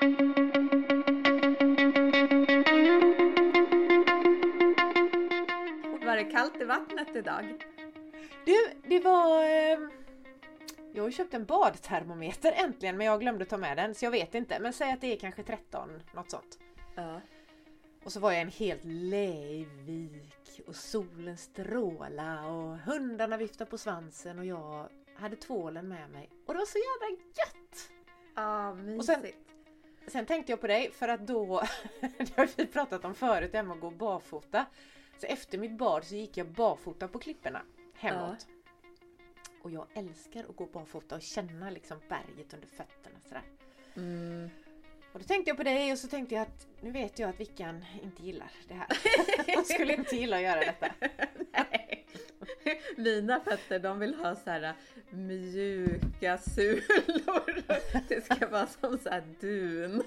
Var det kallt i vattnet idag? Du, det var... Eh, jag har ju köpt en badtermometer äntligen men jag glömde ta med den så jag vet inte. Men säg att det är kanske 13, något sånt. Ja. Och så var jag en helt lejvik och solen stråla och hundarna viftade på svansen och jag hade tvålen med mig. Och det var så jävla gött! Ja, mysigt. Och sen- Sen tänkte jag på dig för att då, det har vi pratat om förut, det här med att gå barfota. Så efter mitt bad så gick jag barfota på klipporna hemåt. Och jag älskar att gå barfota och känna liksom berget under fötterna sådär. Mm. Och då tänkte jag på dig och så tänkte jag att nu vet jag att Vickan inte gillar det här. Hon skulle inte gilla att göra detta. Nej. Mina fötter de vill ha så här mjuka sulor. Det ska vara som så här dun.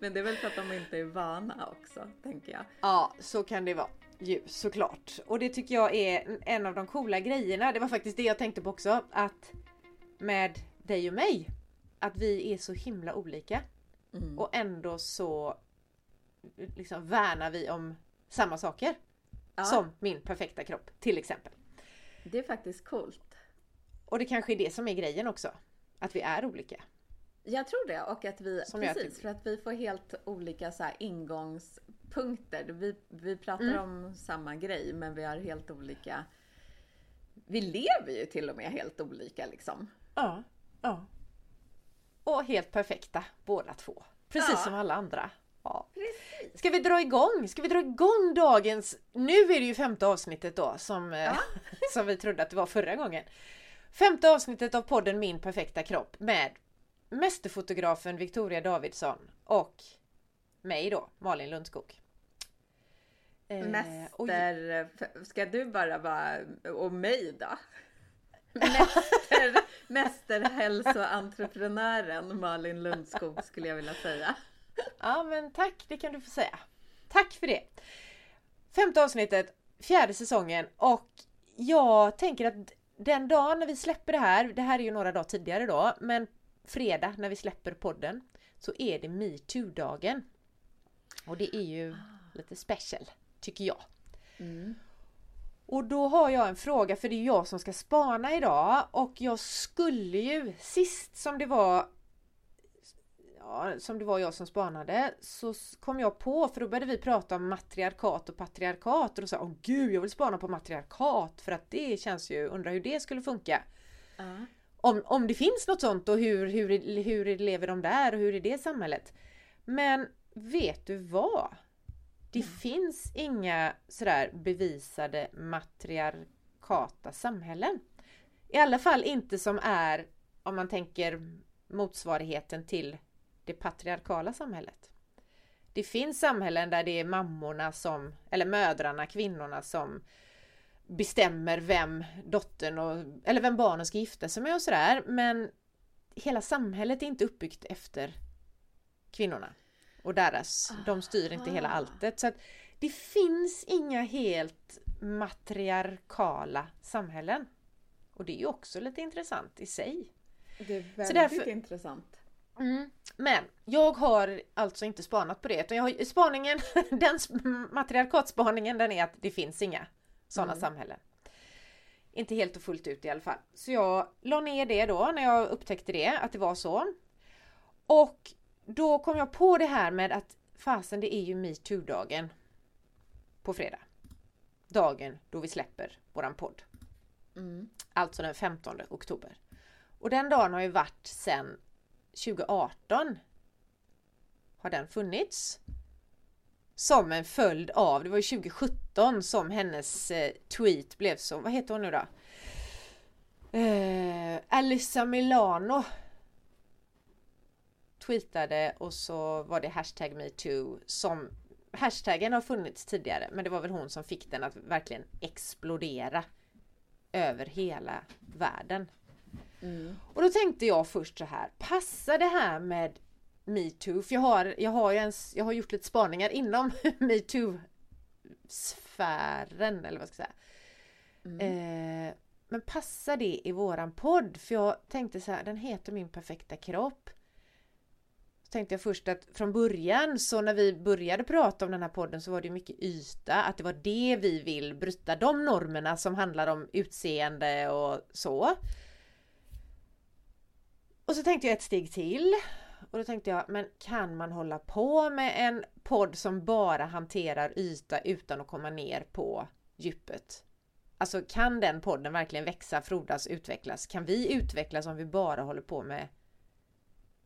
Men det är väl för att de inte är vana också, tänker jag. Ja, så kan det vara. Ju, såklart. Och det tycker jag är en av de coola grejerna. Det var faktiskt det jag tänkte på också. Att med dig och mig. Att vi är så himla olika. Mm. Och ändå så liksom värnar vi om samma saker. Ja. Som min perfekta kropp till exempel. Det är faktiskt coolt. Och det kanske är det som är grejen också. Att vi är olika. Jag tror det och att vi, Som precis, för att vi får helt olika så ingångspunkter. Vi, vi pratar Mm. om samma grej men vi har helt olika vi lever ju till och med helt olika liksom. Ja, ja. Och helt perfekta båda två. Precis Ja. som alla andra. Ja. Precis. Ska vi dra igång? Ska vi dra igång dagens... Nu är det ju femte avsnittet då som, eh, som vi trodde att det var förra gången. Femte avsnittet av podden Min perfekta kropp med mästerfotografen Victoria Davidsson och mig då, Malin Lundskog. Eh, Mäster, ska du bara vara, och mig då? Mäster, mästerhälsoentreprenören Malin Lundskog skulle jag vilja säga. Ja men tack, det kan du få säga. Tack för det! Femte avsnittet, fjärde säsongen och jag tänker att den dagen när vi släpper det här, det här är ju några dagar tidigare då, men fredag när vi släpper podden så är det metoo-dagen. Och det är ju lite special, tycker jag. Mm. Och då har jag en fråga för det är jag som ska spana idag och jag skulle ju sist som det var ja, som det var jag som spanade så kom jag på för då började vi prata om matriarkat och patriarkat och då sa jag åh gud jag vill spana på matriarkat för att det känns ju, undrar hur det skulle funka. Ja. Om, om det finns något sånt och hur, hur, hur lever de där och hur är det samhället? Men vet du vad? Det finns inga sådär bevisade matriarkata samhällen. I alla fall inte som är, om man tänker motsvarigheten till det patriarkala samhället. Det finns samhällen där det är mammorna som, eller mödrarna, kvinnorna som bestämmer vem dottern och, eller vem barnen ska gifta sig med och sådär. Men hela samhället är inte uppbyggt efter kvinnorna och deras. De styr inte hela Aha. alltet. Så det finns inga helt matriarkala samhällen. Och det är ju också lite intressant i sig. Det är väldigt därför- intressant. Mm. Men jag har alltså inte spanat på det. Utan jag har, spaningen, den sp- matriarkatspaningen den är att det finns inga sådana Mm. samhällen. Inte helt och fullt ut i alla fall. Så jag la ner det då när jag upptäckte det, att det var så. Och då kom jag på det här med att fasen det är ju metoo-dagen på fredag. Dagen då vi släpper våran podd. Mm. Alltså den 15 oktober. Och den dagen har ju varit sedan 2018. Har den funnits. Som en följd av, det var ju 2017 som hennes eh, tweet blev så, vad heter hon nu då? Eh, Alyssa Milano tweetade och så var det hashtag metoo som Hashtaggen har funnits tidigare men det var väl hon som fick den att verkligen explodera över hela världen. Mm. Och då tänkte jag först så här, passar det här med metoo? För jag har, jag har, ju ens, jag har gjort lite spaningar inom metoo-sfären eller vad ska jag säga. Mm. Eh, men passar det i våran podd? För jag tänkte så här, den heter Min perfekta kropp. Så tänkte jag först att från början så när vi började prata om den här podden så var det mycket yta, att det var det vi vill bryta, de normerna som handlar om utseende och så. Och så tänkte jag ett steg till. Och då tänkte jag, men kan man hålla på med en podd som bara hanterar yta utan att komma ner på djupet? Alltså kan den podden verkligen växa, frodas, utvecklas? Kan vi utvecklas om vi bara håller på med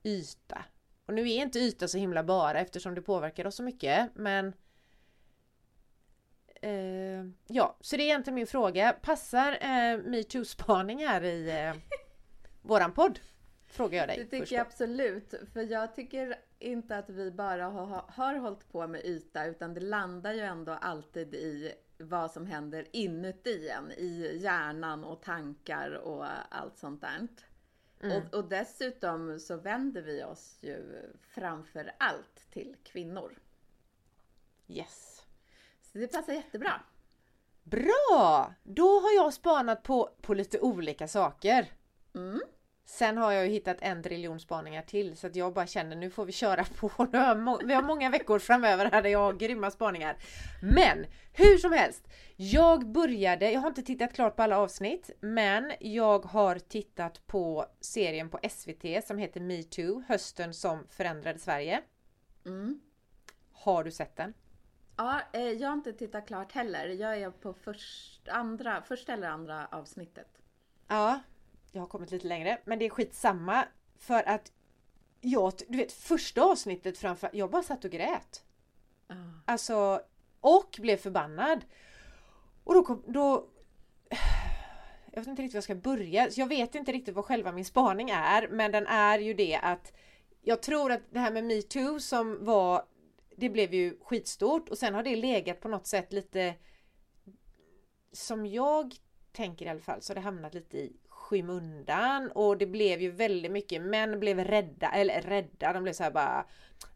yta? Och nu är inte yta så himla bara eftersom det påverkar oss så mycket men eh, Ja, så det är egentligen min fråga. Passar eh, metoo-spaning här i eh, våran podd? Frågar jag dig. Det tycker jag absolut. För jag tycker inte att vi bara har, har hållit på med yta utan det landar ju ändå alltid i vad som händer inuti en, i hjärnan och tankar och allt sånt där. Mm. Och, och, dessutom så vänder vi oss ju framför allt till kvinnor. Yes. Så det passar jättebra. Bra! Då har jag spanat på, på lite olika saker. Mm. Sen har jag ju hittat en triljon spaningar till så att jag bara känner nu får vi köra på. Vi har många veckor framöver här där jag har grymma spaningar. Men hur som helst. Jag började, jag har inte tittat klart på alla avsnitt men jag har tittat på serien på SVT som heter MeToo, hösten som förändrade Sverige. Mm. Har du sett den? Ja, eh, jag har inte tittat klart heller. Jag är på först, andra, första eller andra avsnittet. Ja, jag har kommit lite längre, men det är skitsamma för att jag, du vet första avsnittet framför, jag bara satt och grät. Uh. Alltså, och blev förbannad. Och då kom, då jag vet inte riktigt var jag ska börja. Jag vet inte riktigt vad själva min spaning är, men den är ju det att jag tror att det här med metoo som var det blev ju skitstort och sen har det legat på något sätt lite som jag tänker i alla fall så har det hamnat lite i skymundan och det blev ju väldigt mycket män blev rädda, eller rädda, de blev så bara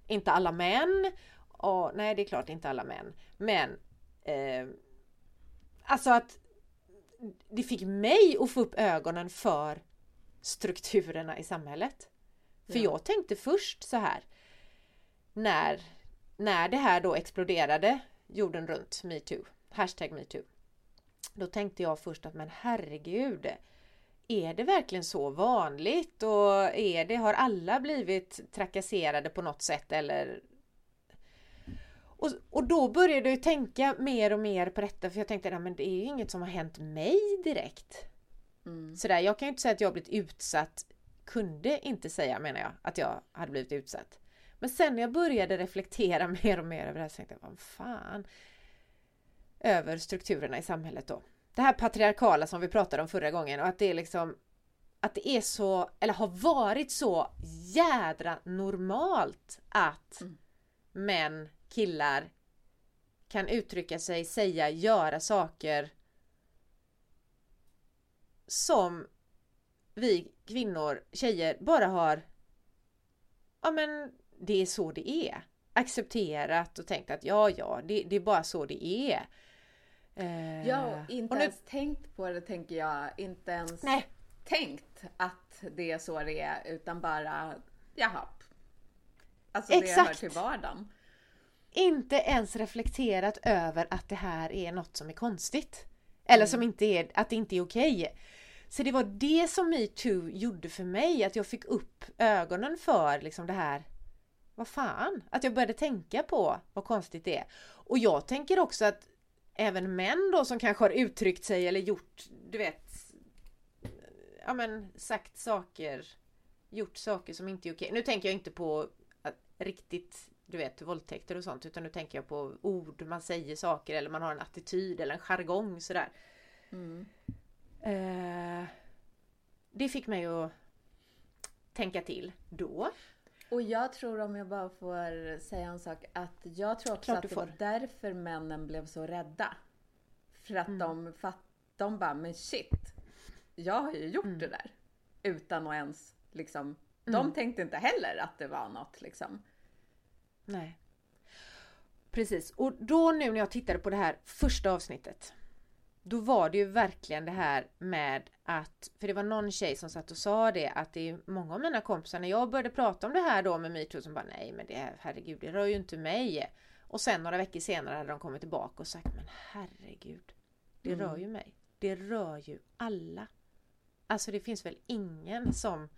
inte alla män. Och, nej det är klart inte alla män. Men eh, Alltså att det fick mig att få upp ögonen för strukturerna i samhället. För ja. jag tänkte först så här när, när det här då exploderade jorden runt metoo, hashtag metoo. Då tänkte jag först att men herregud, är det verkligen så vanligt och är det, har alla blivit trakasserade på något sätt eller och, och då började jag tänka mer och mer på detta för jag tänkte att det är ju inget som har hänt mig direkt. Mm. Sådär, jag kan ju inte säga att jag har blivit utsatt, kunde inte säga menar jag, att jag hade blivit utsatt. Men sen när jag började reflektera mer och mer över det här så tänkte jag, vad fan. Över strukturerna i samhället då det här patriarkala som vi pratade om förra gången och att det är liksom att det är så, eller har varit så jädra normalt att mm. män, killar kan uttrycka sig, säga, göra saker som vi kvinnor, tjejer bara har Ja men det är så det är. Accepterat och tänkt att ja ja, det, det är bara så det är. Eh, ja, inte nu... ens tänkt på det tänker jag. Inte ens Nej. tänkt att det är så det är utan bara jaha. Alltså Exakt. det hör till vardagen. Inte ens reflekterat över att det här är något som är konstigt. Eller mm. som inte är, att det inte är okej. Så det var det som metoo gjorde för mig, att jag fick upp ögonen för liksom det här vad fan, att jag började tänka på vad konstigt det är. Och jag tänker också att även män då som kanske har uttryckt sig eller gjort, du vet, ja men sagt saker, gjort saker som inte är okej. Nu tänker jag inte på riktigt, du vet, våldtäkter och sånt, utan nu tänker jag på ord, man säger saker eller man har en attityd eller en jargong sådär. Mm. Eh, det fick mig att tänka till då. Och jag tror, om jag bara får säga en sak, att jag tror också att det var därför männen blev så rädda. För att mm. de, fatt, de bara, men shit, jag har ju gjort mm. det där. Utan att ens liksom, mm. de tänkte inte heller att det var något liksom. Nej. Precis, och då nu när jag tittade på det här första avsnittet. Då var det ju verkligen det här med att, för det var någon tjej som satt och sa det att det är många av mina kompisar när jag började prata om det här då med metoo som bara nej men det herregud det rör ju inte mig. Och sen några veckor senare hade de kommit tillbaka och sagt men herregud det mm. rör ju mig. Det rör ju alla. Alltså det finns väl ingen som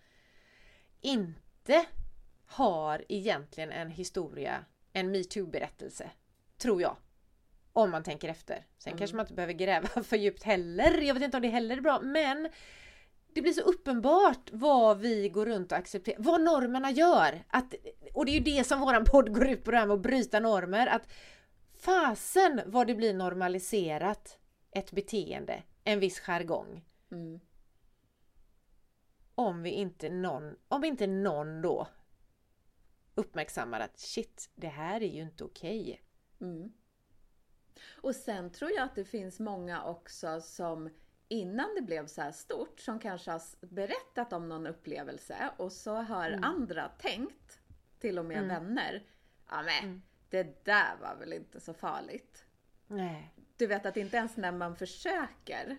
inte har egentligen en historia, en metoo-berättelse. Tror jag. Om man tänker efter. Sen mm. kanske man inte behöver gräva för djupt heller. Jag vet inte om det heller är bra men det blir så uppenbart vad vi går runt och accepterar, vad normerna gör. Att, och det är ju det som våran podd går ut på det här med att bryta normer. Att fasen vad det blir normaliserat ett beteende, en viss jargong. Mm. Om vi inte någon, om inte någon då uppmärksammar att shit, det här är ju inte okej. Okay. Mm. Och sen tror jag att det finns många också som innan det blev så här stort som kanske har berättat om någon upplevelse och så har mm. andra tänkt, till och med mm. vänner, ja men mm. det där var väl inte så farligt. Nej. Du vet att inte ens när man försöker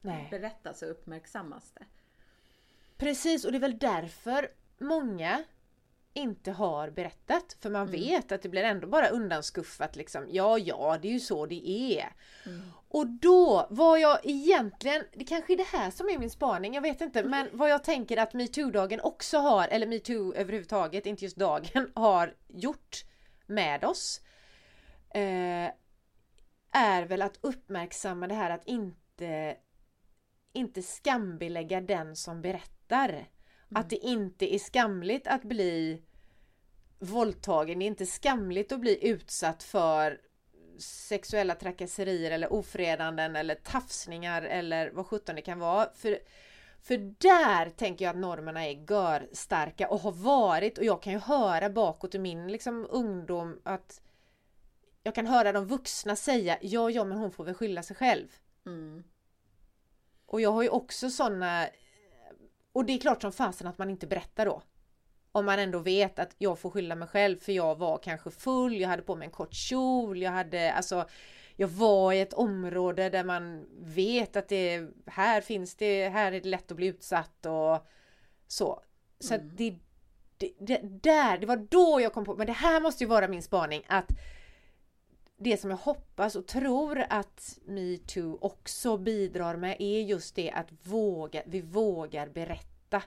Nej. berätta så uppmärksammas det. Precis och det är väl därför många inte har berättat. För man mm. vet att det blir ändå bara undanskuffat liksom. Ja, ja, det är ju så det är. Mm. Och då var jag egentligen, det kanske är det här som är min spaning, jag vet inte, men vad jag tänker att metoo-dagen också har, eller metoo överhuvudtaget, inte just dagen, har gjort med oss. Eh, är väl att uppmärksamma det här att inte inte skambelägga den som berättar. Mm. Att det inte är skamligt att bli våldtagen. Det är inte skamligt att bli utsatt för sexuella trakasserier eller ofredanden eller tafsningar eller vad sjutton det kan vara. För, för där tänker jag att normerna är gör starka och har varit och jag kan ju höra bakåt i min liksom, ungdom att jag kan höra de vuxna säga ja, ja, men hon får väl skylla sig själv. Mm. Och jag har ju också sådana och det är klart som fasen att man inte berättar då. Om man ändå vet att jag får skylla mig själv för jag var kanske full, jag hade på mig en kort kjol, jag hade alltså jag var i ett område där man vet att det här finns det, här är det lätt att bli utsatt och så. Så mm. det, det, det, där, det var då jag kom på, men det här måste ju vara min spaning att det som jag hoppas och tror att metoo också bidrar med är just det att våga, vi vågar berätta.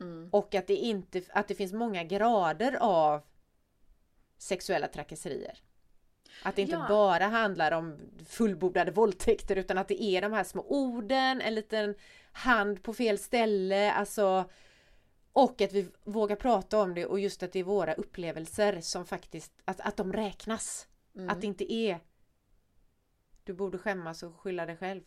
Mm. Och att det inte, att det finns många grader av sexuella trakasserier. Att det inte ja. bara handlar om fullbordade våldtäkter utan att det är de här små orden, en liten hand på fel ställe, alltså och att vi vågar prata om det och just att det är våra upplevelser som faktiskt, att, att de räknas. Mm. Att det inte är du borde skämmas och skylla dig själv.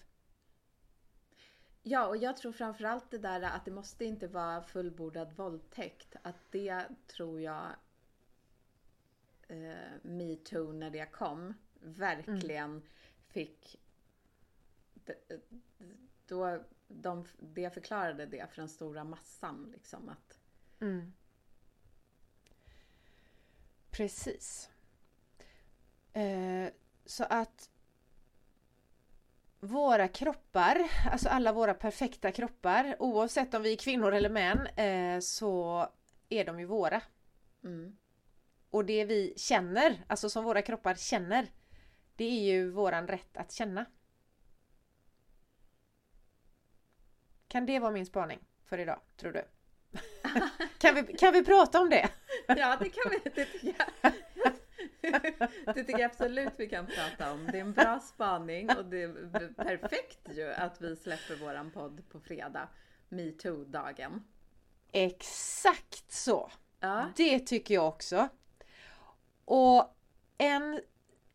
Ja, och jag tror framförallt det där att det måste inte vara fullbordad våldtäkt. Att det tror jag eh, metoo när det kom verkligen mm. fick då de, det förklarade det för den stora massan liksom att mm. Precis. Eh, så att våra kroppar, alltså alla våra perfekta kroppar, oavsett om vi är kvinnor eller män, eh, så är de ju våra. Mm. Och det vi känner, alltså som våra kroppar känner, det är ju våran rätt att känna. Kan det vara min spaning för idag, tror du? kan, vi, kan vi prata om det? ja, det kan vi. Det jag. det tycker jag absolut vi kan prata om. Det är en bra spaning och det är perfekt ju att vi släpper våran podd på fredag. Metoo-dagen. Exakt så! Ja. Det tycker jag också. Och en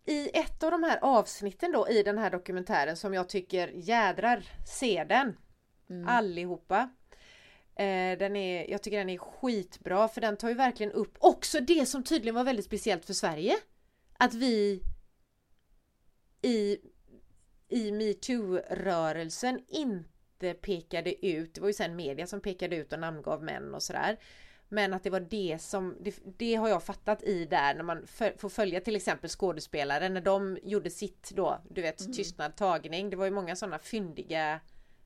i ett av de här avsnitten då i den här dokumentären som jag tycker jädrar, se den! Mm. Allihopa. Eh, den är, jag tycker den är skitbra för den tar ju verkligen upp också det som tydligen var väldigt speciellt för Sverige. Att vi i, i metoo-rörelsen inte pekade ut, det var ju sen media som pekade ut och namngav män och sådär. Men att det var det som, det, det har jag fattat i där när man får följa till exempel skådespelare när de gjorde sitt då, du vet mm. tystnad, tagning. Det var ju många sådana fyndiga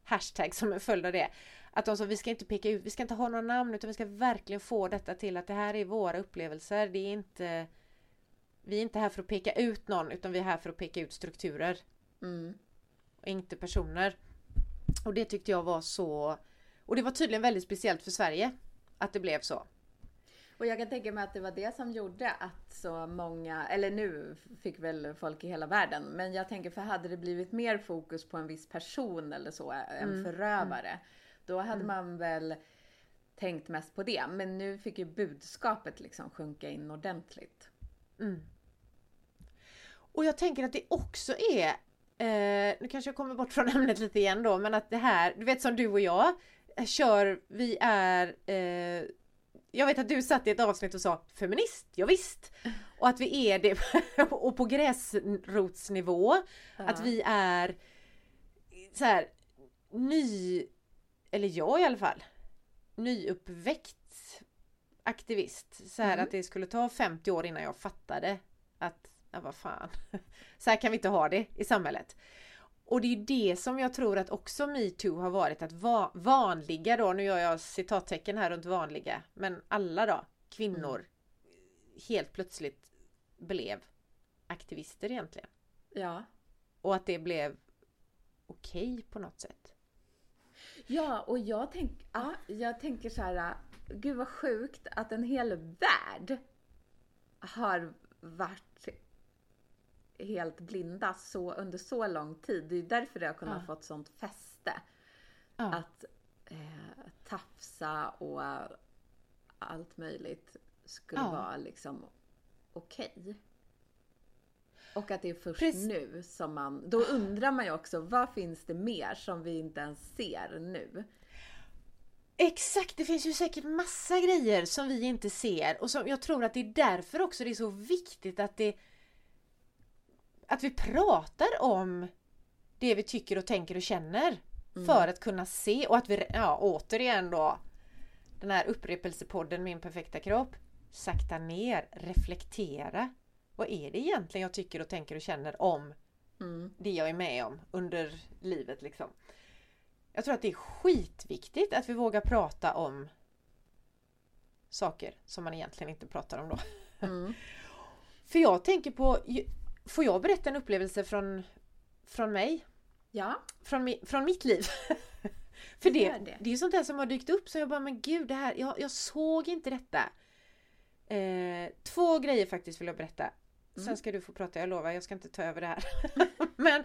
hashtags som en följd av det. Att de sa vi ska inte peka ut, vi ska inte ha några namn utan vi ska verkligen få detta till att det här är våra upplevelser. Det är inte Vi är inte här för att peka ut någon utan vi är här för att peka ut strukturer. Mm. Och inte personer. Och det tyckte jag var så Och det var tydligen väldigt speciellt för Sverige. Att det blev så. Och jag kan tänka mig att det var det som gjorde att så många, eller nu fick väl folk i hela världen, men jag tänker för hade det blivit mer fokus på en viss person eller så, en mm. förövare, mm. Då hade mm. man väl tänkt mest på det. Men nu fick ju budskapet liksom sjunka in ordentligt. Mm. Och jag tänker att det också är, eh, nu kanske jag kommer bort från ämnet lite igen då, men att det här, du vet som du och jag, kör, vi är eh, jag vet att du satt i ett avsnitt och sa feminist, ja, visst. Och att vi är det och på gräsrotsnivå. Ja. Att vi är så här ny, eller jag i alla fall, nyuppväckt aktivist. Så här mm. att det skulle ta 50 år innan jag fattade att, ja vad fan, så här kan vi inte ha det i samhället. Och det är det som jag tror att också metoo har varit att va vanliga då, nu gör jag citattecken här runt vanliga, men alla då, kvinnor mm. helt plötsligt blev aktivister egentligen. Ja. Och att det blev okej okay på något sätt. Ja, och jag, tänk, ja, jag tänker så här, gud vad sjukt att en hel värld har varit helt blinda så, under så lång tid. Det är därför det har kunnat ja. fått sånt fäste. Ja. Att eh, tafsa och allt möjligt skulle ja. vara liksom okej. Okay. Och att det är först Precis. nu som man... Då undrar man ju också, vad finns det mer som vi inte ens ser nu? Exakt, det finns ju säkert massa grejer som vi inte ser och som jag tror att det är därför också det är så viktigt att det att vi pratar om det vi tycker och tänker och känner. Mm. För att kunna se och att vi, ja återigen då Den här upprepelsepodden Min perfekta kropp Sakta ner, reflektera Vad är det egentligen jag tycker och tänker och känner om mm. det jag är med om under livet liksom. Jag tror att det är skitviktigt att vi vågar prata om saker som man egentligen inte pratar om då. Mm. För jag tänker på Får jag berätta en upplevelse från, från mig? Ja. Från, från mitt liv. För det, det. det är sånt där som har dykt upp så jag bara, men gud det här, jag, jag såg inte detta. Eh, två grejer faktiskt vill jag berätta. Sen mm. ska du få prata, jag lovar, jag ska inte ta över det här. men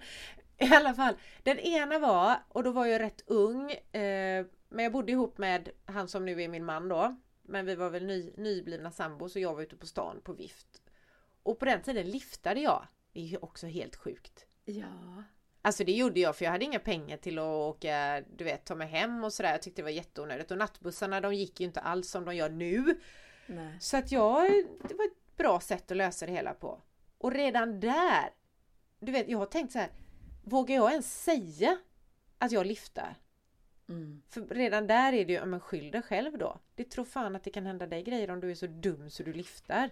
i alla fall, den ena var, och då var jag rätt ung, eh, men jag bodde ihop med han som nu är min man då. Men vi var väl ny, nyblivna sambo så jag var ute på stan på vift. Och på den tiden liftade jag. Det är ju också helt sjukt. Ja. Alltså det gjorde jag för jag hade inga pengar till att åka, du vet, ta mig hem och sådär. Jag tyckte det var jätteonödigt. Och nattbussarna de gick ju inte alls som de gör nu. Nej. Så att jag, det var bra sätt att lösa det hela på. Och redan där, du vet, jag har tänkt så här. Vågar jag ens säga att jag liftar? Mm. För redan där är det ju, men skyll dig själv då. Det tror fan att det kan hända dig grejer om du är så dum så du liftar.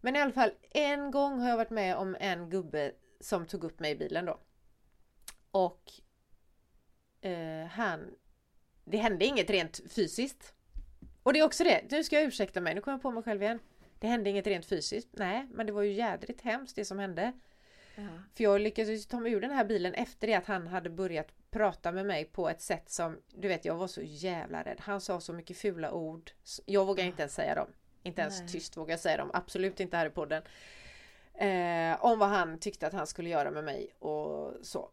Men i alla fall, en gång har jag varit med om en gubbe som tog upp mig i bilen då. Och eh, han... Det hände inget rent fysiskt. Och det är också det, nu ska jag ursäkta mig, nu kommer jag på mig själv igen. Det hände inget rent fysiskt, nej, men det var ju jädrigt hemskt det som hände. Ja. För jag lyckades ta mig ur den här bilen efter det att han hade börjat prata med mig på ett sätt som, du vet jag var så jävla rädd. Han sa så mycket fula ord. Jag vågar inte ens säga dem. Inte ens Nej. tyst vågar jag säga dem, absolut inte här i podden. Eh, om vad han tyckte att han skulle göra med mig och så.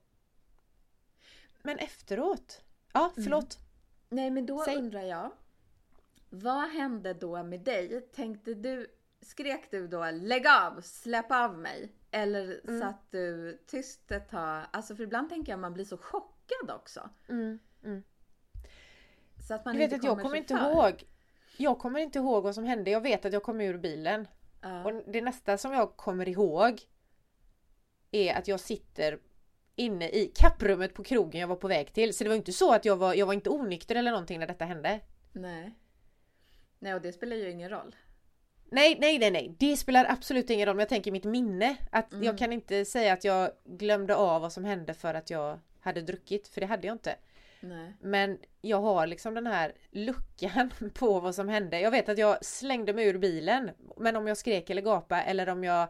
Men efteråt? Ja, mm. förlåt. Mm. Nej, men då Säg. undrar jag. Vad hände då med dig? Tänkte du, skrek du då lägg av, släpp av mig? Eller mm. satt du tyst ett tag? Alltså för ibland tänker jag att man blir så chockad också. Mm. Mm. Så att man du vet att jag kommer inte för. ihåg jag kommer inte ihåg vad som hände. Jag vet att jag kom ur bilen. Uh. Och det nästa som jag kommer ihåg är att jag sitter inne i kapprummet på krogen jag var på väg till. Så det var inte så att jag var, jag var inte onykter eller någonting när detta hände. Nej. Nej, och det spelar ju ingen roll. Nej, nej, nej, nej. Det spelar absolut ingen roll. Men jag tänker mitt minne. Att Mm. jag kan inte säga att jag glömde av vad som hände för att jag hade druckit. För det hade jag inte. Nej. Men jag har liksom den här luckan på vad som hände. Jag vet att jag slängde mig ur bilen. Men om jag skrek eller gapade eller om jag...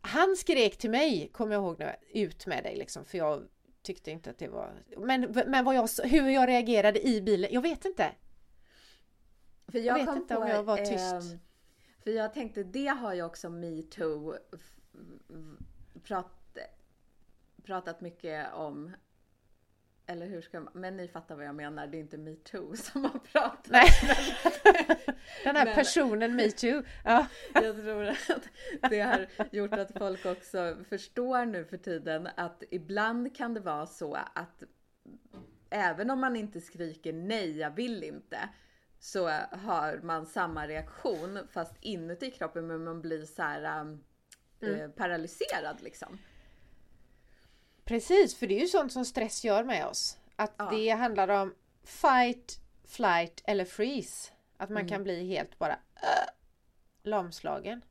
Han skrek till mig, kommer jag ihåg nu, ut med dig liksom. För jag tyckte inte att det var... Men, men vad jag, hur jag reagerade i bilen, jag vet inte. För Jag jag, vet inte på, om jag var tyst. ehm, för jag tänkte, det har ju också metoo prat, pratat mycket om. Eller hur ska man, men ni fattar vad jag menar, det är inte metoo som har pratat. Nej. Den här Men- personen metoo. Ja. Jag tror att det har gjort att folk också förstår nu för tiden att ibland kan det vara så att även om man inte skriker nej, jag vill inte, så har man samma reaktion fast inuti kroppen men man blir så här um, eh, paralyserad liksom. Precis, för det är ju sånt som stress gör med oss. Att Ja. det handlar om fight, flight eller freeze. Att man Mm. kan bli helt bara äh, lamslagen.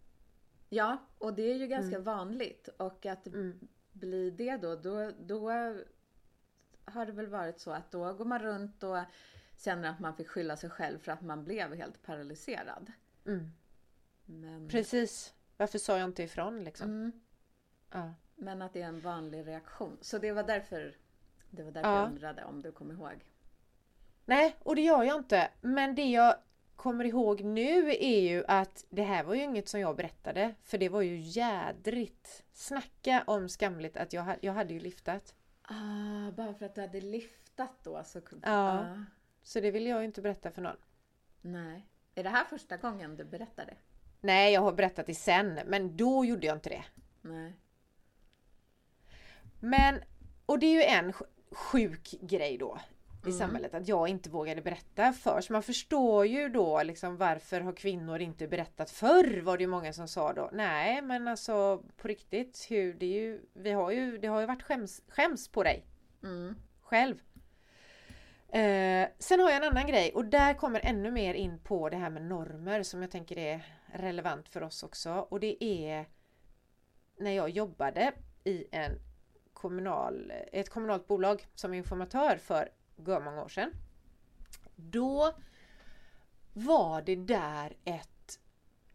Ja, och det är ju ganska vanligt och att Mm. bli det då, då, då har det väl varit så att då går man runt och känner att man fick skylla sig själv för att man blev helt paralyserad. Mm. Men, Precis. Varför sa jag inte ifrån liksom? mm, Ja. men att det är en vanlig reaktion. Så det var därför, det var därför Ja. jag undrade om du kommer ihåg. Nej, och det gör jag inte. Men det jag kommer ihåg nu är ju att det här var ju inget som jag berättade. För det var ju jädrigt. Snacka om skamligt att jag, jag hade ju lyftat. Ah, bara för att du hade lyftat då så kunde... Ja. Ah, Så det vill jag inte berätta för någon. nej. Är det här första gången du berättade? Nej, jag har berättat det sen. Men då gjorde jag inte det. Nej. Men, och det är ju en sj- sjuk grej då i Mm. samhället att jag inte vågade berätta för. Så man förstår ju då liksom varför har kvinnor inte berättat förr var det ju många som sa då. Nej men alltså på riktigt, hur, det, är ju, vi har ju, det har ju varit skäms, skäms på dig Mm. själv. Eh, sen har jag en annan grej och där kommer ännu mer in på det här med normer som jag tänker är relevant för oss också och det är när jag jobbade i en kommunal, ett kommunalt bolag som informatör för många år sedan. Då var det där ett...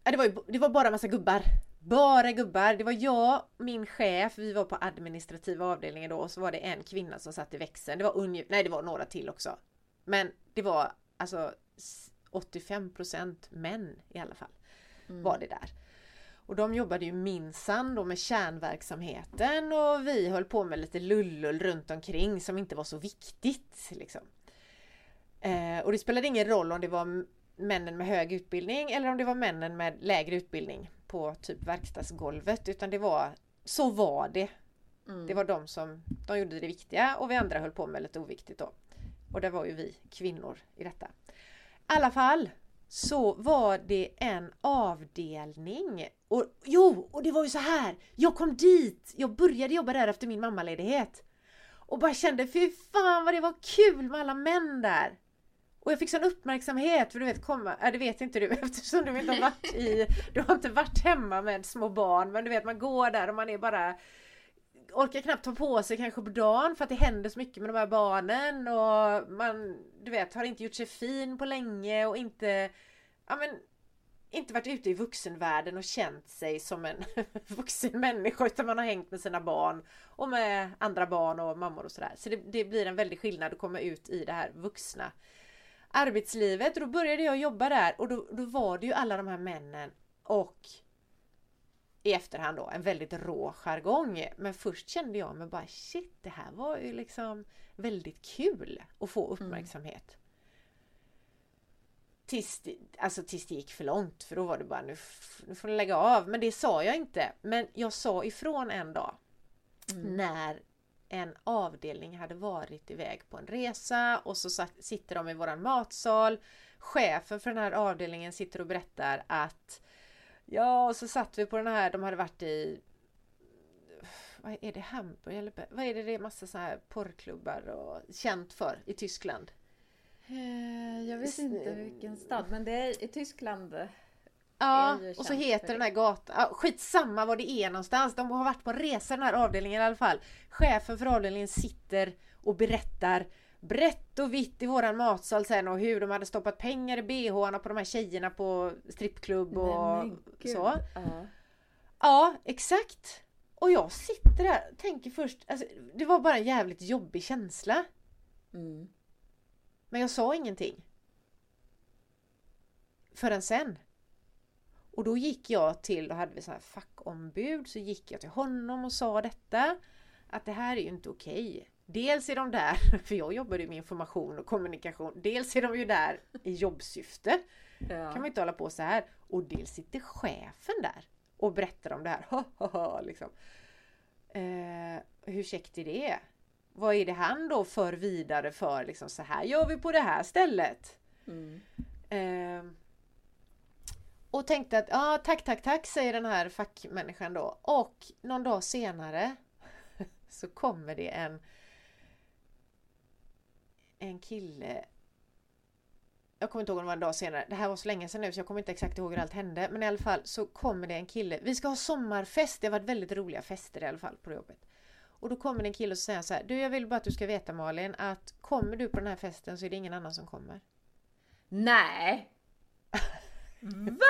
Det var, ju- det var bara massa gubbar. Bara gubbar. Det var jag, min chef, vi var på administrativa avdelningen då och så var det en kvinna som satt i växeln. Det var ungefär, nej det var några till också. Men det var alltså s- 85% män i alla fall. Var det där. Och de jobbade ju minsann då med kärnverksamheten och vi höll på med lite lullull runt omkring som inte var så viktigt. Liksom. Eh, och det spelade ingen roll om det var männen med hög utbildning eller om det var männen med lägre utbildning på typ verkstadsgolvet utan det var så var det. Mm. Det var de som de gjorde det viktiga och vi andra höll på med lite oviktigt då. Och det var ju vi kvinnor i detta. I alla fall så var det en avdelning. Och jo, och det var ju så här. Jag kom dit. Jag började jobba där efter min mammaledighet. Och bara kände fy fan vad det var kul med alla män där. Och jag fick sån uppmärksamhet för du vet komma, äh, det vet inte du eftersom du inte har varit i, du har inte varit hemma med små barn men du vet man går där och man är bara orkar knappt ta på sig kanske på dagen för att det händer så mycket med de här barnen och man du vet har inte gjort sig fin på länge och inte ja men inte varit ute i vuxenvärlden och känt sig som en vuxen människa utan man har hängt med sina barn och med andra barn och mammor och sådär. Så det, det blir en väldig skillnad att komma ut i det här vuxna arbetslivet och då började jag jobba där och då, då var det ju alla de här männen och i efterhand då en väldigt rå jargong. Men först kände jag mig bara shit det här var ju liksom väldigt kul att få uppmärksamhet. Tills, det- alltså tills det gick för långt för då var det bara nu, nu får ni lägga av. Men det sa jag inte. Men jag sa ifrån en dag Mm. när en avdelning hade varit iväg på en resa och så satt, sitter de i våran matsal. Chefen för den här avdelningen sitter och berättar att Ja, och så satt vi på den här, de hade varit i vad är det, Hamburg eller vad är det, det är massa så här porrklubbar och känt för i Tyskland. Eh, Jag vet inte vilken stad, men det är i Tyskland. Ja, och så heter den här gatan, ja, skitsamma var det är någonstans. De har varit på resa den här avdelningen i alla fall. Chefen för avdelningen sitter och berättar brett och vitt i våran matsal sen och hur de hade stoppat pengar i bhna på de här tjejerna på strippklubb och Nej, så. Ja. Ja, exakt. Och jag sitter där och tänker först, alltså, det var bara en jävligt jobbig känsla. Mm. Men jag sa ingenting. Förrän sen. Och då gick jag till, då hade vi så här fackombud, så gick jag till honom och sa detta. Att det här är ju inte okej. Dels är de där, för jag jobbade ju med information och kommunikation, dels är de ju där i jobbsyfte. Ja. kan man inte hålla på så här. Och dels sitter chefen där och berättar om det här. Ha, ha, ha, liksom. eh, hur käckt är det? Vad är det han då för vidare för liksom så här gör vi på det här stället. Mm. Eh, och tänkte att ja tack tack tack säger den här fackmänniskan då. Och någon dag senare så kommer det en en kille jag kommer inte ihåg om det var en dag senare. Det här var så länge sedan nu så jag kommer inte exakt ihåg hur allt hände. Men i alla fall så kommer det en kille. Vi ska ha sommarfest. Det har varit väldigt roliga fester i alla fall på jobbet. Och då kommer det en kille och säger så här. Du jag vill bara att du ska veta Malin att kommer du på den här festen så är det ingen annan som kommer. Nej! Va?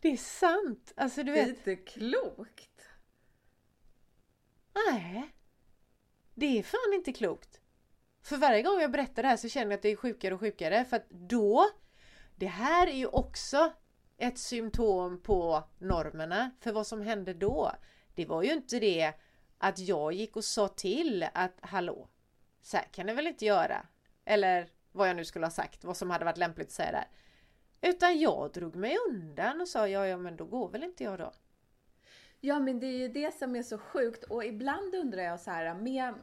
Det är sant! Alltså du Det är vet. inte klokt. Nej. Det är fan inte klokt. För varje gång jag berättar det här så känner jag att det är sjukare och sjukare. För att då, det här är ju också ett symptom på normerna. För vad som hände då, det var ju inte det att jag gick och sa till att hallå, så här kan ni väl inte göra? Eller vad jag nu skulle ha sagt, vad som hade varit lämpligt att säga där. Utan jag drog mig undan och sa ja, ja men då går väl inte jag då. Ja, men det är ju det som är så sjukt och ibland undrar jag så här med...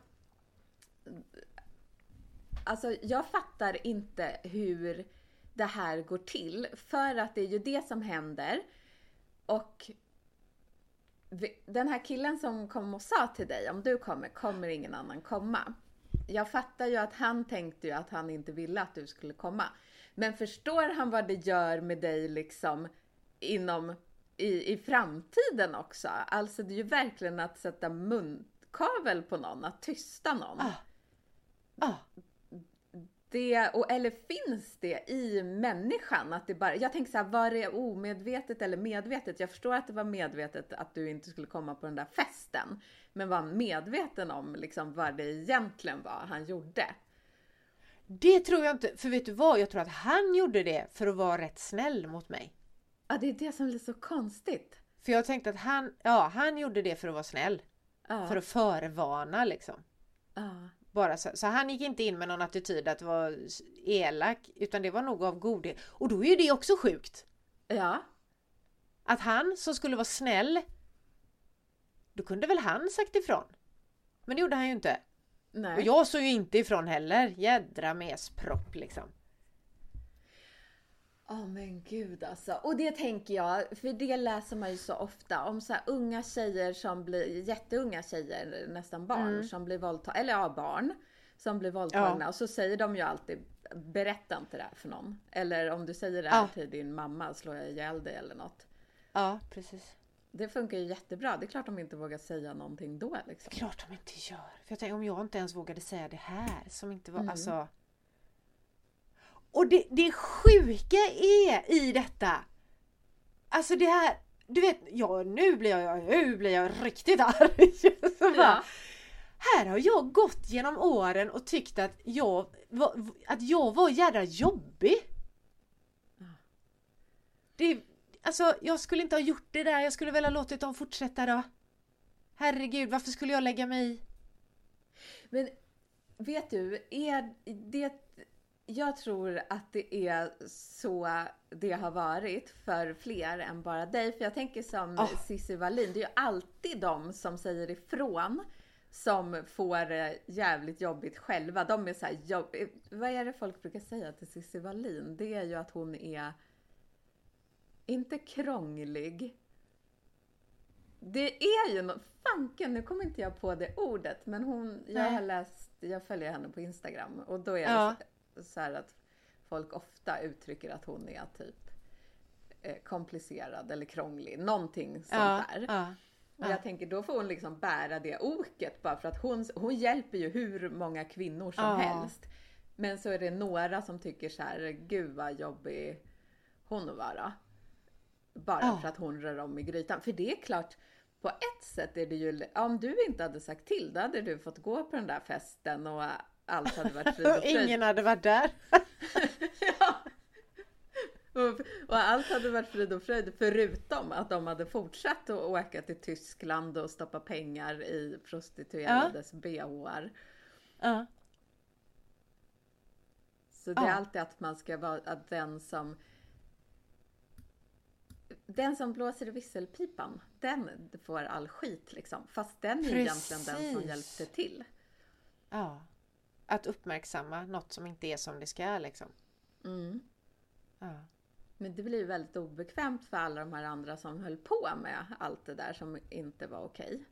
Alltså, jag fattar inte hur det här går till för att det är ju det som händer. Och den här killen som kom och sa till dig, om du kommer, kommer ingen annan komma. Jag fattar ju att han tänkte ju att han inte ville att du skulle komma. Men förstår han vad det gör med dig liksom inom i, i framtiden också? Alltså det är ju verkligen att sätta munkavel på någon, att tysta någon. Ah. Ah. Det, och, eller finns det i människan? Att det bara, jag tänker så här, var det omedvetet eller medvetet? Jag förstår att det var medvetet att du inte skulle komma på den där festen. Men var han medveten om liksom vad det egentligen var han gjorde? Det tror jag inte, för vet du vad? Jag tror att han gjorde det för att vara rätt snäll mot mig. Ja, det är det som blir så konstigt. För jag tänkte att han, ja, han gjorde det för att vara snäll. Ja, För att förvarna liksom. ja. Bara så, så han gick inte in med någon attityd att vara elak, utan det var nog av godhet. Och då är ju det också sjukt. ja. Att han som skulle vara snäll, då kunde väl han sagt ifrån. Men det gjorde han ju inte. Nej. Och jag såg ju inte ifrån heller. Jädra mespropp liksom. Ja men gud alltså. Och det tänker jag, för det läser man ju så ofta om så unga tjejer som blir, jätteunga tjejer, nästan barn, Mm. som blir våldtagna, eller ja barn, som blir våldtagna. Och så säger de ju alltid, berätta inte det här för någon. Eller om du säger det här Ja. till din mamma slår jag ihjäl dig eller något. Ja, precis. Det funkar ju jättebra. Det är klart de inte vågar säga någonting då liksom. Klart de inte gör. För jag tänker om jag inte ens vågade säga det här som inte var, Mm. alltså. Och det, det sjuka är i detta. Alltså det här, du vet, ja nu blir jag, nu blir jag riktigt arg. Så bara. Här har jag gått genom åren och tyckt att jag att jag var jädra jobbig. Det, alltså jag skulle inte ha gjort det där, jag skulle väl ha låtit dem fortsätta då. Herregud, varför skulle jag lägga mig i? Men vet du, är det, jag tror att det är så det har varit för fler än bara dig. För jag tänker som Ah. Cissi Wallin, det är ju alltid de som säger ifrån som får det jävligt jobbigt själva. De är så här, jobb... vad är det folk brukar säga till Cissi Wallin? Det är ju att hon är inte krånglig. Det är ju något, fanken, nu kommer inte jag på det ordet, men hon, jag har läst jag följer henne på Instagram och då är Ja. det så här att folk ofta uttrycker att hon är typ eh, komplicerad eller krånglig, någonting sånt Ja, där. ja. Och jag tänker då får hon liksom bära det oket bara för att hon, hon hjälper ju hur många kvinnor som helst. Men så är det några som tycker så här, gud vad jobbig hon att vara. Bara för att hon rör om i grytan. För det är klart, på ett sätt är det ju, om du inte hade sagt till, då hade du fått gå på den där festen och allt hade varit frid och fröjd. ingen hade varit där. Ja. Och, och allt hade varit frid och fröjd förutom att de hade fortsatt att åka till Tyskland och stoppa pengar i prostituerades bhar. Ja. Så det är Ja. alltid att man ska vara att den som den som blåser i visselpipan, den får all skit liksom. Fast den är ju egentligen den som Precis. hjälpte till. ja. Att uppmärksamma något som inte är som det ska liksom. Mm. Ja. Men det blir väldigt obekvämt för alla de här andra som höll på med allt det där som inte var okej.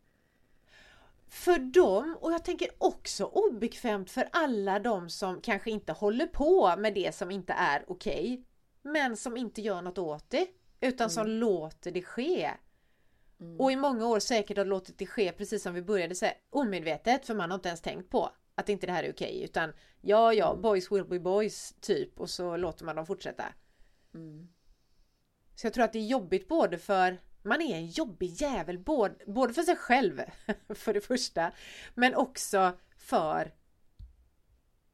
För dem, och jag tänker också obekvämt för alla de som kanske inte håller på med det som inte är okej. Men som inte gör något åt det. Utan som låter det ske. Och i många år säkert har låtit det ske precis som vi började säga omedvetet för man har inte ens tänkt på att inte det här är okej utan ja ja boys will be boys typ och så låter man dem fortsätta. Mm. Så jag tror att det är jobbigt både för man är en jobbig jävel både, både för sig själv för det första men också för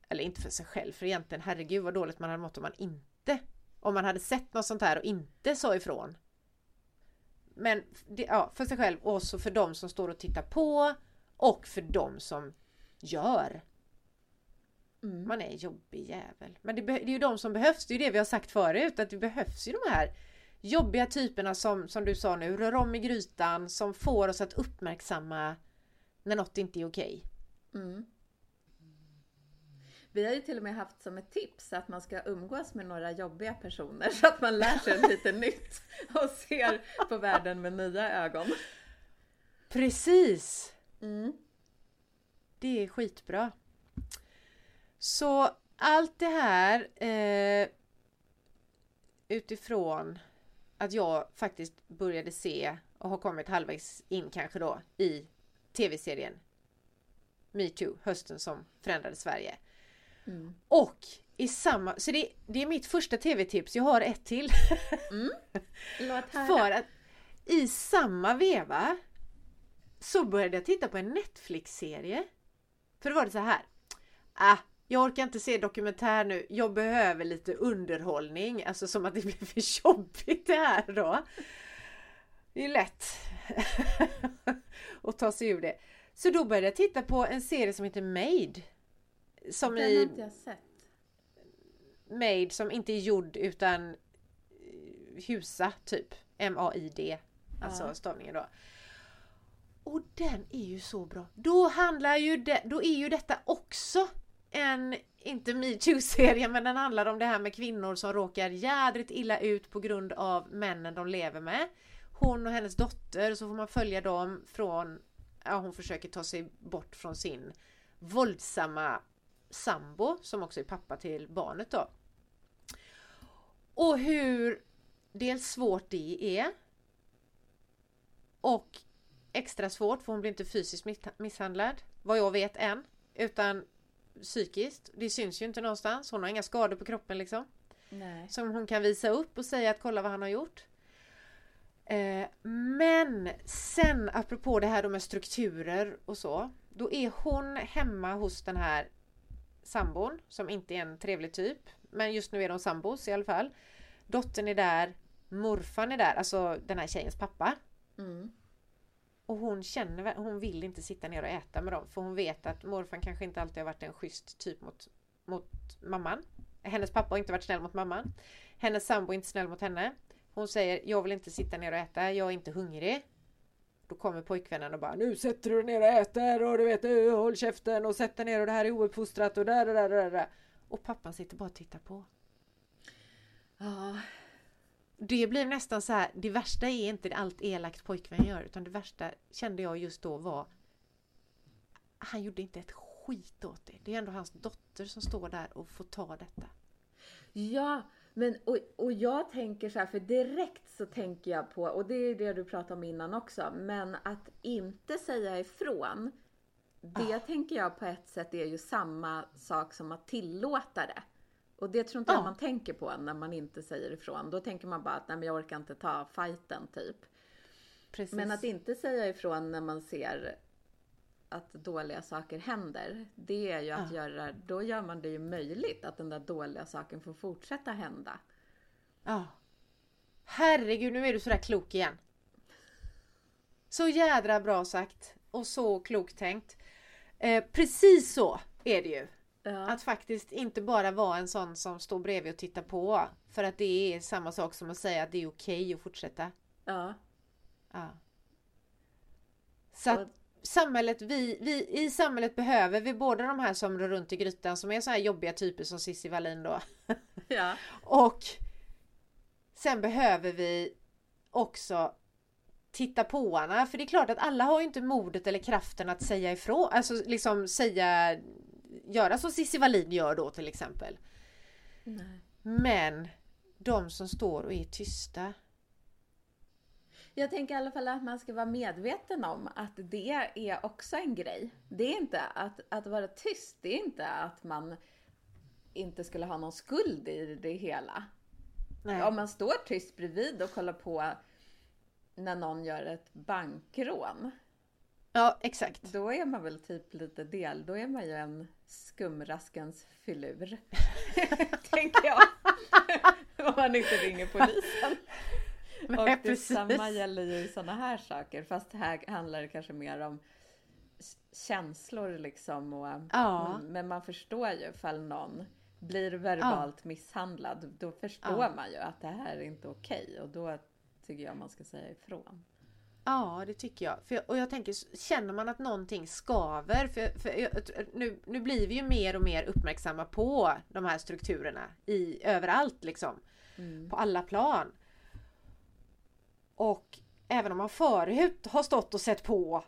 eller inte för sig själv för egentligen herregud vad dåligt man hade mått om man inte om man hade sett något sånt här och inte sa ifrån. Men ja, för sig själv och så för de som står och tittar på och för de som gör. Mm. Man är en jobbig jävel. Men det, det är ju de som behövs. Det är ju det vi har sagt förut. Att det behövs ju de här jobbiga typerna som, som du sa nu, rör om i grytan, som får oss att uppmärksamma när något inte är okej. Mm. Vi har ju till och med haft som ett tips att man ska umgås med några jobbiga personer så att man lär sig lite nytt och ser på världen med nya ögon. Precis! Mm. Det är skitbra. Så allt det här eh, utifrån att jag faktiskt började se och har kommit halvvägs in kanske då i tv-serien metoo, hösten som förändrade Sverige. Mm. Och i samma, så det, det är mitt första tv-tips, jag har ett till. Höra. För att i samma veva så började jag titta på en Netflix-serie. För då var det så här. Ah, jag orkar inte se dokumentär nu. Jag behöver lite underhållning. Alltså som att det blir för jobbigt det här då. Det är lätt att ta sig ur det. Så då började jag titta på en serie som heter Made. Som Den har i inte jag sett. made som inte är gjord utan eh, husa typ. M-A-I-D. Alltså Ja. stavningen då. Och den är ju så bra. Då handlar ju det, då är ju detta också en, inte metoo-serie, men den handlar om det här med kvinnor som råkar jädrigt illa ut på grund av männen de lever med. Hon och hennes dotter, så får man följa dem från, ja hon försöker ta sig bort från sin våldsamma sambo som också är pappa till barnet då. Och hur dels svårt det är och extra svårt för hon blir inte fysiskt miss- misshandlad vad jag vet än utan psykiskt. Det syns ju inte någonstans. Hon har inga skador på kroppen liksom Nej. som hon kan visa upp och säga att kolla vad han har gjort. Eh, men sen apropå det här då med strukturer och så. Då är hon hemma hos den här sambon som inte är en trevlig typ. Men just nu är de sambos i alla fall. Dottern är där, morfan är där, alltså den här tjejens pappa. Mm. Och hon känner, hon vill inte sitta ner och äta med dem för hon vet att morfar kanske inte alltid har varit en schysst typ mot, mot mamman. Hennes pappa har inte varit snäll mot mamman. Hennes sambo är inte snäll mot henne. Hon säger jag vill inte sitta ner och äta, jag är inte hungrig. Då kommer pojkvännen och bara nu sätter du dig ner och äter och du vet håll käften och sätt dig ner och det här är ouppfostrat och där, där, där, där, där. Och pappan sitter bara och tittar på. Ja. Det blir nästan så här, det värsta är inte allt elakt pojkvän gör utan det värsta kände jag just då var Han gjorde inte ett skit åt det. Det är ändå hans dotter som står där och får ta detta. Ja, men och, och jag tänker så här, för direkt så tänker jag på, och det är det du pratade om innan också, men att inte säga ifrån. Det tänker jag på ett sätt är ju samma sak som att tillåta det. Och det tror inte jag Ja. man tänker på när man inte säger ifrån. Då tänker man bara att nej men jag orkar inte ta fighten typ. Precis. Men att inte säga ifrån när man ser att dåliga saker händer, det är ju att Ja. göra, då gör man det ju möjligt att den där dåliga saken får fortsätta hända. Ja. Herregud, nu är du sådär klok igen. Så jädra bra sagt och så klokt tänkt. Eh, precis så är det ju. Ja. Att faktiskt inte bara vara en sån som står bredvid och tittar på. För att det är samma sak som att säga att det är okej att fortsätta. ja. Ja. Så att samhället, vi, vi, i samhället behöver vi både de här som rör runt i grytan som är så här jobbiga typer som Cissi Wallin då. ja. Och sen behöver vi också titta på henne. För det är klart att alla har ju inte modet eller kraften att säga ifrån. Alltså liksom säga, göra som Cissi Wallin gör då till exempel. Nej. Men de som står och är tysta. Jag tänker i alla fall att man ska vara medveten om att det är också en grej. Det är inte att, att vara tyst, det är inte att man inte skulle ha någon skuld i det hela. Nej. Om man står tyst bredvid och kollar på när någon gör ett bankrån, Ja exakt. då är man väl typ lite del, då är man ju en skumraskens filur. Tänker jag. Om man inte ringer polisen. Och Nej, detsamma gäller ju sådana här saker. Fast här handlar det kanske mer om känslor liksom. Och, Ja. mm, Men man förstår ju ifall någon blir verbalt misshandlad. Då förstår Ja. man ju att det här är inte okej. Och då tycker jag man ska säga ifrån. Ja, det tycker jag. För, och jag tänker, känner man att någonting skaver, för, för nu, nu blir vi ju mer och mer uppmärksamma på de här strukturerna i, överallt liksom. Mm. På alla plan. Och även om man förut har stått och sett på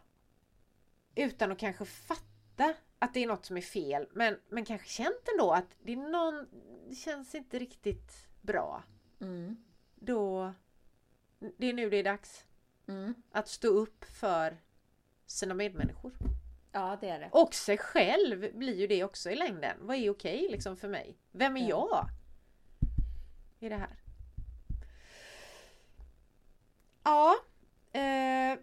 utan att kanske fatta att det är något som är fel, men, men kanske känt ändå att det är någon, det känns inte riktigt bra. Mm. Då, det är nu det är dags. Mm. Att stå upp för sina medmänniskor. Ja, det är det. Och sig själv blir ju det också i längden. Vad är okej liksom för mig? Vem är Ja. jag? I det här. Ja, eh,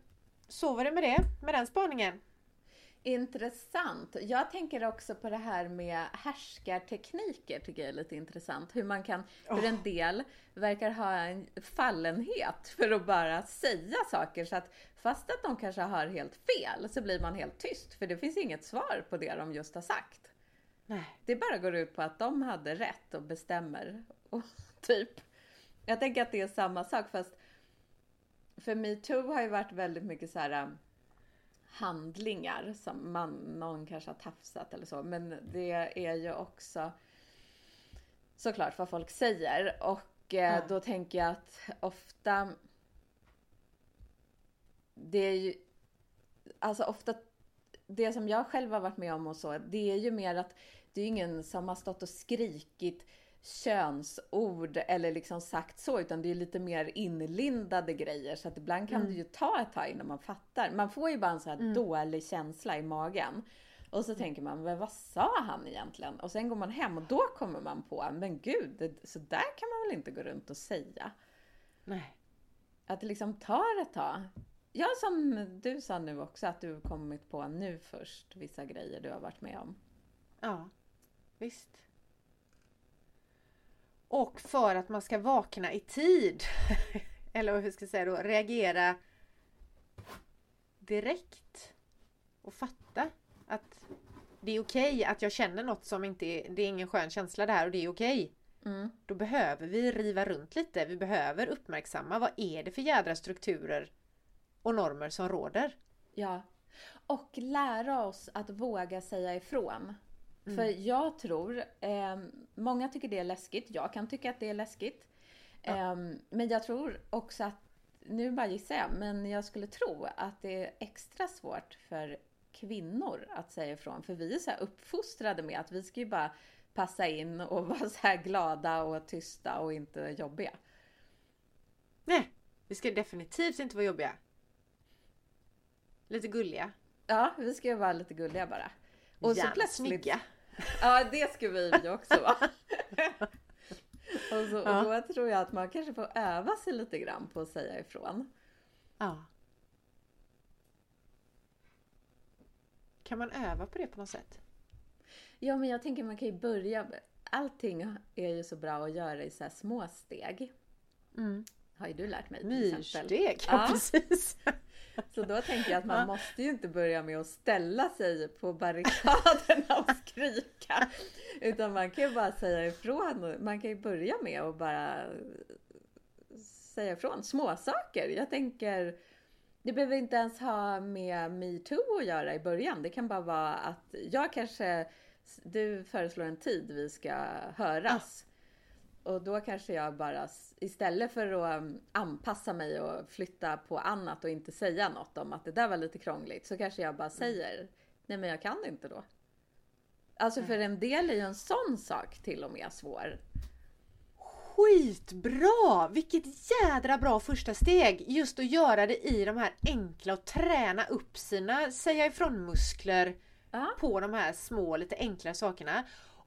så var det med det, med den spaningen. Intressant. Jag tänker också på det här med härskartekniker tycker jag är lite intressant. Hur man kan, för en del verkar ha en fallenhet för att bara säga saker så att fast att de kanske har helt fel så blir man helt tyst för det finns inget svar på det de just har sagt. Nej. Det bara går ut på att de hade rätt och bestämmer. Och typ. Jag tänker att det är samma sak fast för metoo har ju varit väldigt mycket så här um, handlingar som man, någon kanske har tafsat eller så. Men det är ju också såklart vad folk säger. Och eh, Ja. då tänker jag att ofta det är ju alltså ofta det som jag själv har varit med om och så, det är ju mer att det är ingen som har stått och skrikit könsord eller liksom sagt så, utan det är lite mer inlindade grejer. Så att ibland kan det ju ta ett tag innan man fattar. Man får ju bara en så här dålig känsla i magen. Och så tänker man, men vad sa han egentligen? Och sen går man hem och då kommer man på, men gud, det, så där kan man väl inte gå runt och säga. Nej. Att det liksom tar ett tag. Ja, som du sa nu också, att du kommit på nu först vissa grejer du har varit med om. Ja, visst. Och för att man ska vakna i tid, eller vi ska säga då, reagera direkt och fatta att det är okej att jag känner något som inte är, det är ingen skön känsla det här och det är okej. Mm. Då behöver vi riva runt lite. Vi behöver uppmärksamma vad är det för jädra strukturer och normer som råder. Ja. Och lära oss att våga säga ifrån. För jag tror, eh, många tycker det är läskigt. Jag kan tycka att det är läskigt. Eh, men jag tror också att, nu bara gissar jag, men jag skulle tro att det är extra svårt för kvinnor att säga ifrån. För vi är så här uppfostrade med att vi ska ju bara passa in och vara så här glada och tysta och inte jobbiga. Nej, vi ska definitivt inte vara jobbiga. Lite gulliga. Ja, vi ska ju vara lite gulliga bara. Och så plötsligt... snygga. Ja, det ska vi också vara. och, så, Ja. och då tror jag att man kanske får öva sig lite grann på att säga ifrån. Ja. Kan man öva på det på något sätt? Ja, men jag tänker man kan ju börja. Allting är ju så bra att göra i så små steg. Mm. Har ju du lärt mig till exempel. Myrsteg, ja, Ja. precis. Så då tänker jag att man måste ju inte börja med att ställa sig på barrikaderna och skrika. Utan man kan ju bara säga ifrån. Man kan ju börja med att bara säga ifrån. Småsaker. Jag tänker, det behöver inte ens ha med metoo att göra i början. Det kan bara vara att jag kanske, du föreslår en tid vi ska höras. Och då kanske jag bara, istället för att um, anpassa mig och flytta på annat och inte säga något om att det där var lite krångligt, så kanske jag bara säger, nej men jag kan inte då. Alltså för en del är ju en sån sak till och med svår. Skitbra! Vilket jädra bra första steg! Just att göra det i de här enkla och träna upp sina säga ifrån muskler Ja. på de här små lite enklare sakerna.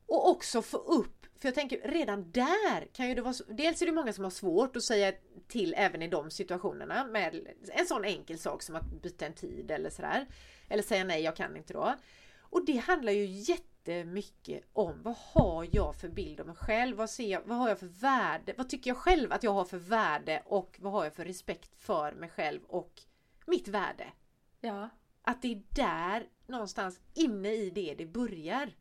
Och också få upp, för jag tänker redan där kan ju det vara Dels är det många som har svårt att säga till även i de situationerna med en sån enkel sak som att byta en tid eller sådär. Eller säga nej, jag kan inte då. Och det handlar ju jättemycket om vad har jag för bild av mig själv? Vad, ser jag, vad har jag för värde? Vad tycker jag själv att jag har för värde? Och vad har jag för respekt för mig själv och mitt värde? Ja. Att det är där någonstans inne i det det börjar.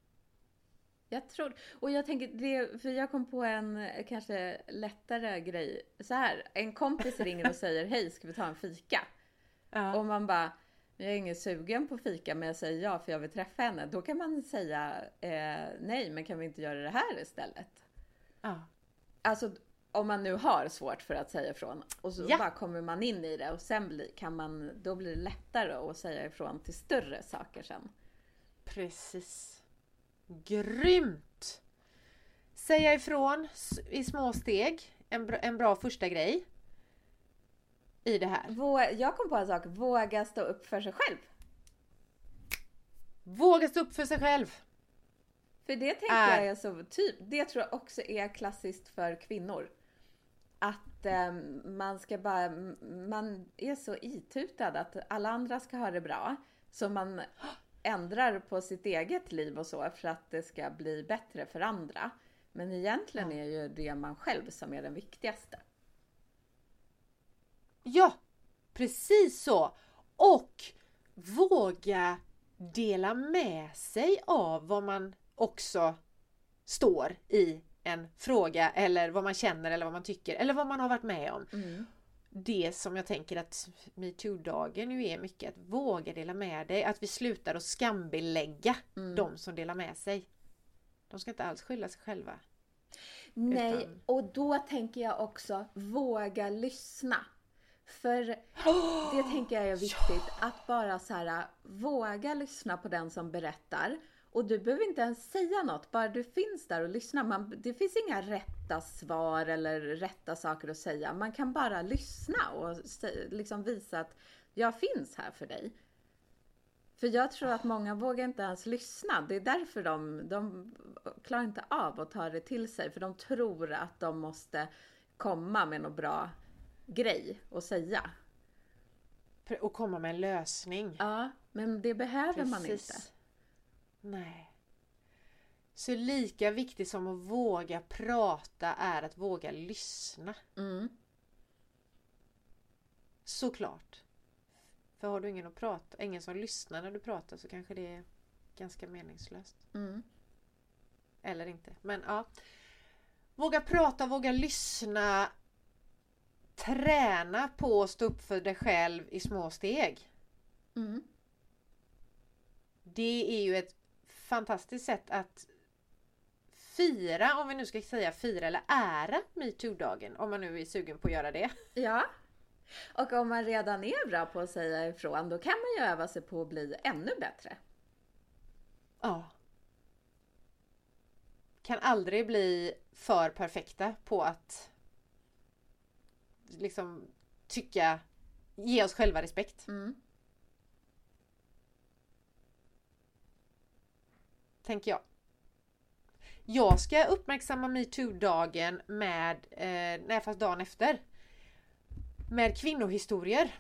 Jag tror, och jag tänker, det, för jag kom på en eh, kanske lättare grej. Så här, en kompis ringer och säger hej, ska vi ta en fika? Ja. Och man bara, jag är ingen sugen på fika men jag säger ja för jag vill träffa henne. Då kan man säga eh, nej men kan vi inte göra det här istället? ja. Alltså om man nu har svårt för att säga ifrån och så Ja. bara kommer man in i det och sen blir, kan man, då blir det lättare att säga ifrån till större saker sen. Precis. Grymt! Säga ifrån i små steg. En bra, en bra första grej. I det här. Vå- jag kom på en sak, våga stå upp för sig själv. Våga stå upp för sig själv. För det tänker Är- jag är så typ, det tror jag också är klassiskt för kvinnor. Att eh, man ska bara, man är så itutad att alla andra ska ha det bra. Så man ändrar på sitt eget liv och så för att det ska bli bättre för andra. Men egentligen är ju det man själv som är den viktigaste. Ja, precis så. Och våga dela med sig av vad man också står i en fråga eller vad man känner eller vad man tycker eller vad man har varit med om. Det som jag tänker att metoo-dagen nu är mycket att våga dela med dig, att vi slutar att skambelägga de som delar med sig. De ska inte alls skylla sig själva. Nej, Utan- och då tänker jag också våga lyssna. För det tänker jag är viktigt, att bara så här våga lyssna på den som berättar. Och du behöver inte ens säga något, bara du finns där och lyssnar. Man, det finns inga rätta svar eller rätta saker att säga. Man kan bara lyssna och liksom visa att jag finns här för dig. För jag tror att många vågar inte ens lyssna. Det är därför de, de klarar inte av att ta det till sig. För de tror att de måste komma med något bra grej att säga. Och komma med en lösning. Ja, men det behöver man inte. Nej. Så lika viktigt som att våga prata är att våga lyssna. Mm. Såklart. För har du ingen att prata, ingen som lyssnar när du pratar så kanske det är ganska meningslöst. Mm. Eller inte. Men ja. Våga prata, våga lyssna. Träna på att stå upp för dig själv i små steg. Mm. Det är ju ett fantastiskt sätt att fira, om vi nu ska säga fira eller ära metoo-dagen. Om man nu är sugen på att göra det. Ja, Och om man redan är bra på att säga ifrån, då kan man ju öva sig på att bli ännu bättre. Ja. Kan aldrig bli för perfekta på att liksom tycka, ge oss själva respekt. Mm. Tänker jag. Jag ska uppmärksamma metoo-dagen med, eh, nej fast dagen efter. Med kvinnohistorier.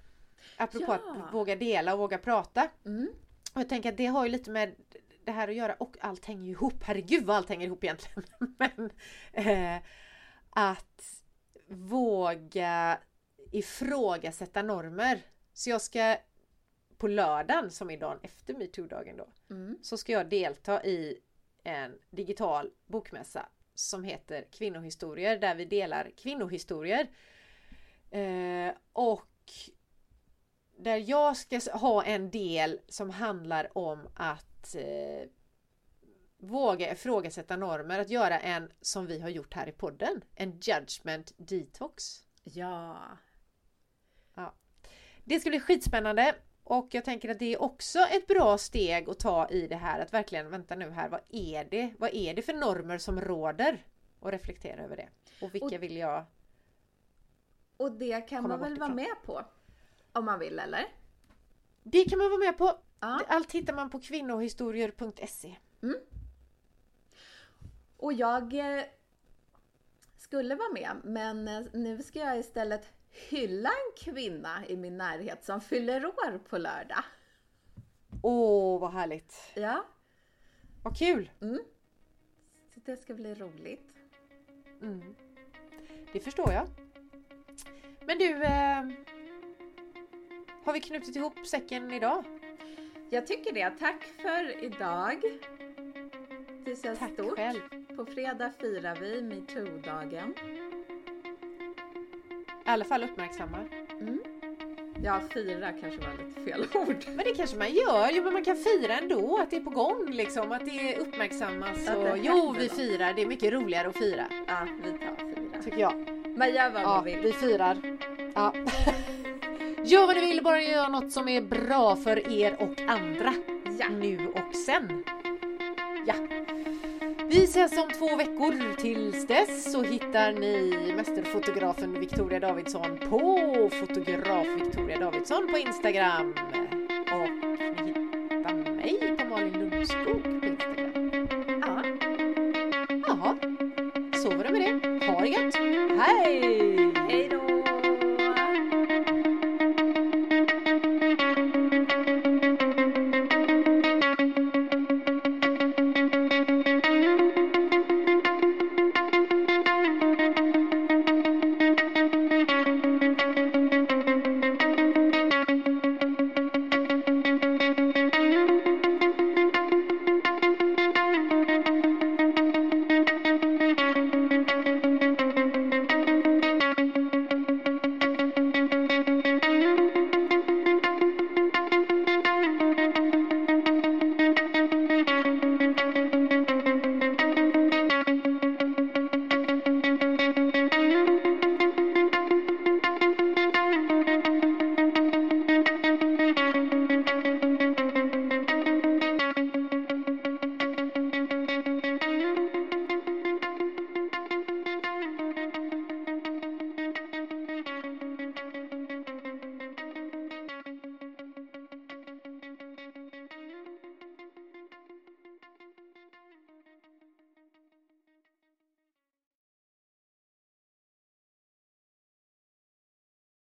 Apropå Ja. att våga dela och våga prata. Mm. Och jag tänker att det har ju lite med det här att göra och allt hänger ju ihop. Herregud vad allt hänger ihop egentligen. Men eh, att våga ifrågasätta normer. Så jag ska på lördagen som är dagen efter metoo-dagen då. Mm. Så ska jag delta i en digital bokmässa som heter Kvinnohistorier där vi delar kvinnohistorier. Eh, och där jag ska ha en del som handlar om att eh, våga ifrågasätta normer, att göra en som vi har gjort här i podden, en judgment detox. Ja. Det ska bli skitspännande och jag tänker att det är också ett bra steg att ta i det här att verkligen vänta nu här, vad är det? Vad är det för normer som råder? Och reflektera över det. Och vilka Och- vill jag? Och det kan man väl vara med på? Om man vill, eller? Det kan man vara med på. Ja. Allt hittar man på kvinnohistorier.se. Och jag eh, skulle vara med, men eh, nu ska jag istället hylla en kvinna i min närhet som fyller år på lördag. Åh, vad härligt! Ja, Vad kul! så det ska bli roligt. Mm. Det förstår jag. Men du, eh, har vi knutit ihop säcken idag? Jag tycker det. Tack för idag. Det känns Tack stort. själv. På fredag firar vi metoo-dagen. I alla fall uppmärksamma. Ja, fira kanske var lite fel ord. Men det kanske man gör, jo men man kan fira ändå att det är på gång liksom, att det uppmärksammas. Att Och, jo, vi firar, det är mycket roligare att fira. Ja, vi tar fira. Tycker jag. Men gör vad Ja, man vill. vi firar. Ja. Gör vad ni vill, bara gör något som är bra för er och andra. Ja. Nu och sen. Ja. Vi ses om två veckor. Tills dess så hittar ni mästerfotografen Victoria Davidsson på fotograf Victoria Davidsson på Instagram. Och ni hittar mig på Malin Lundskog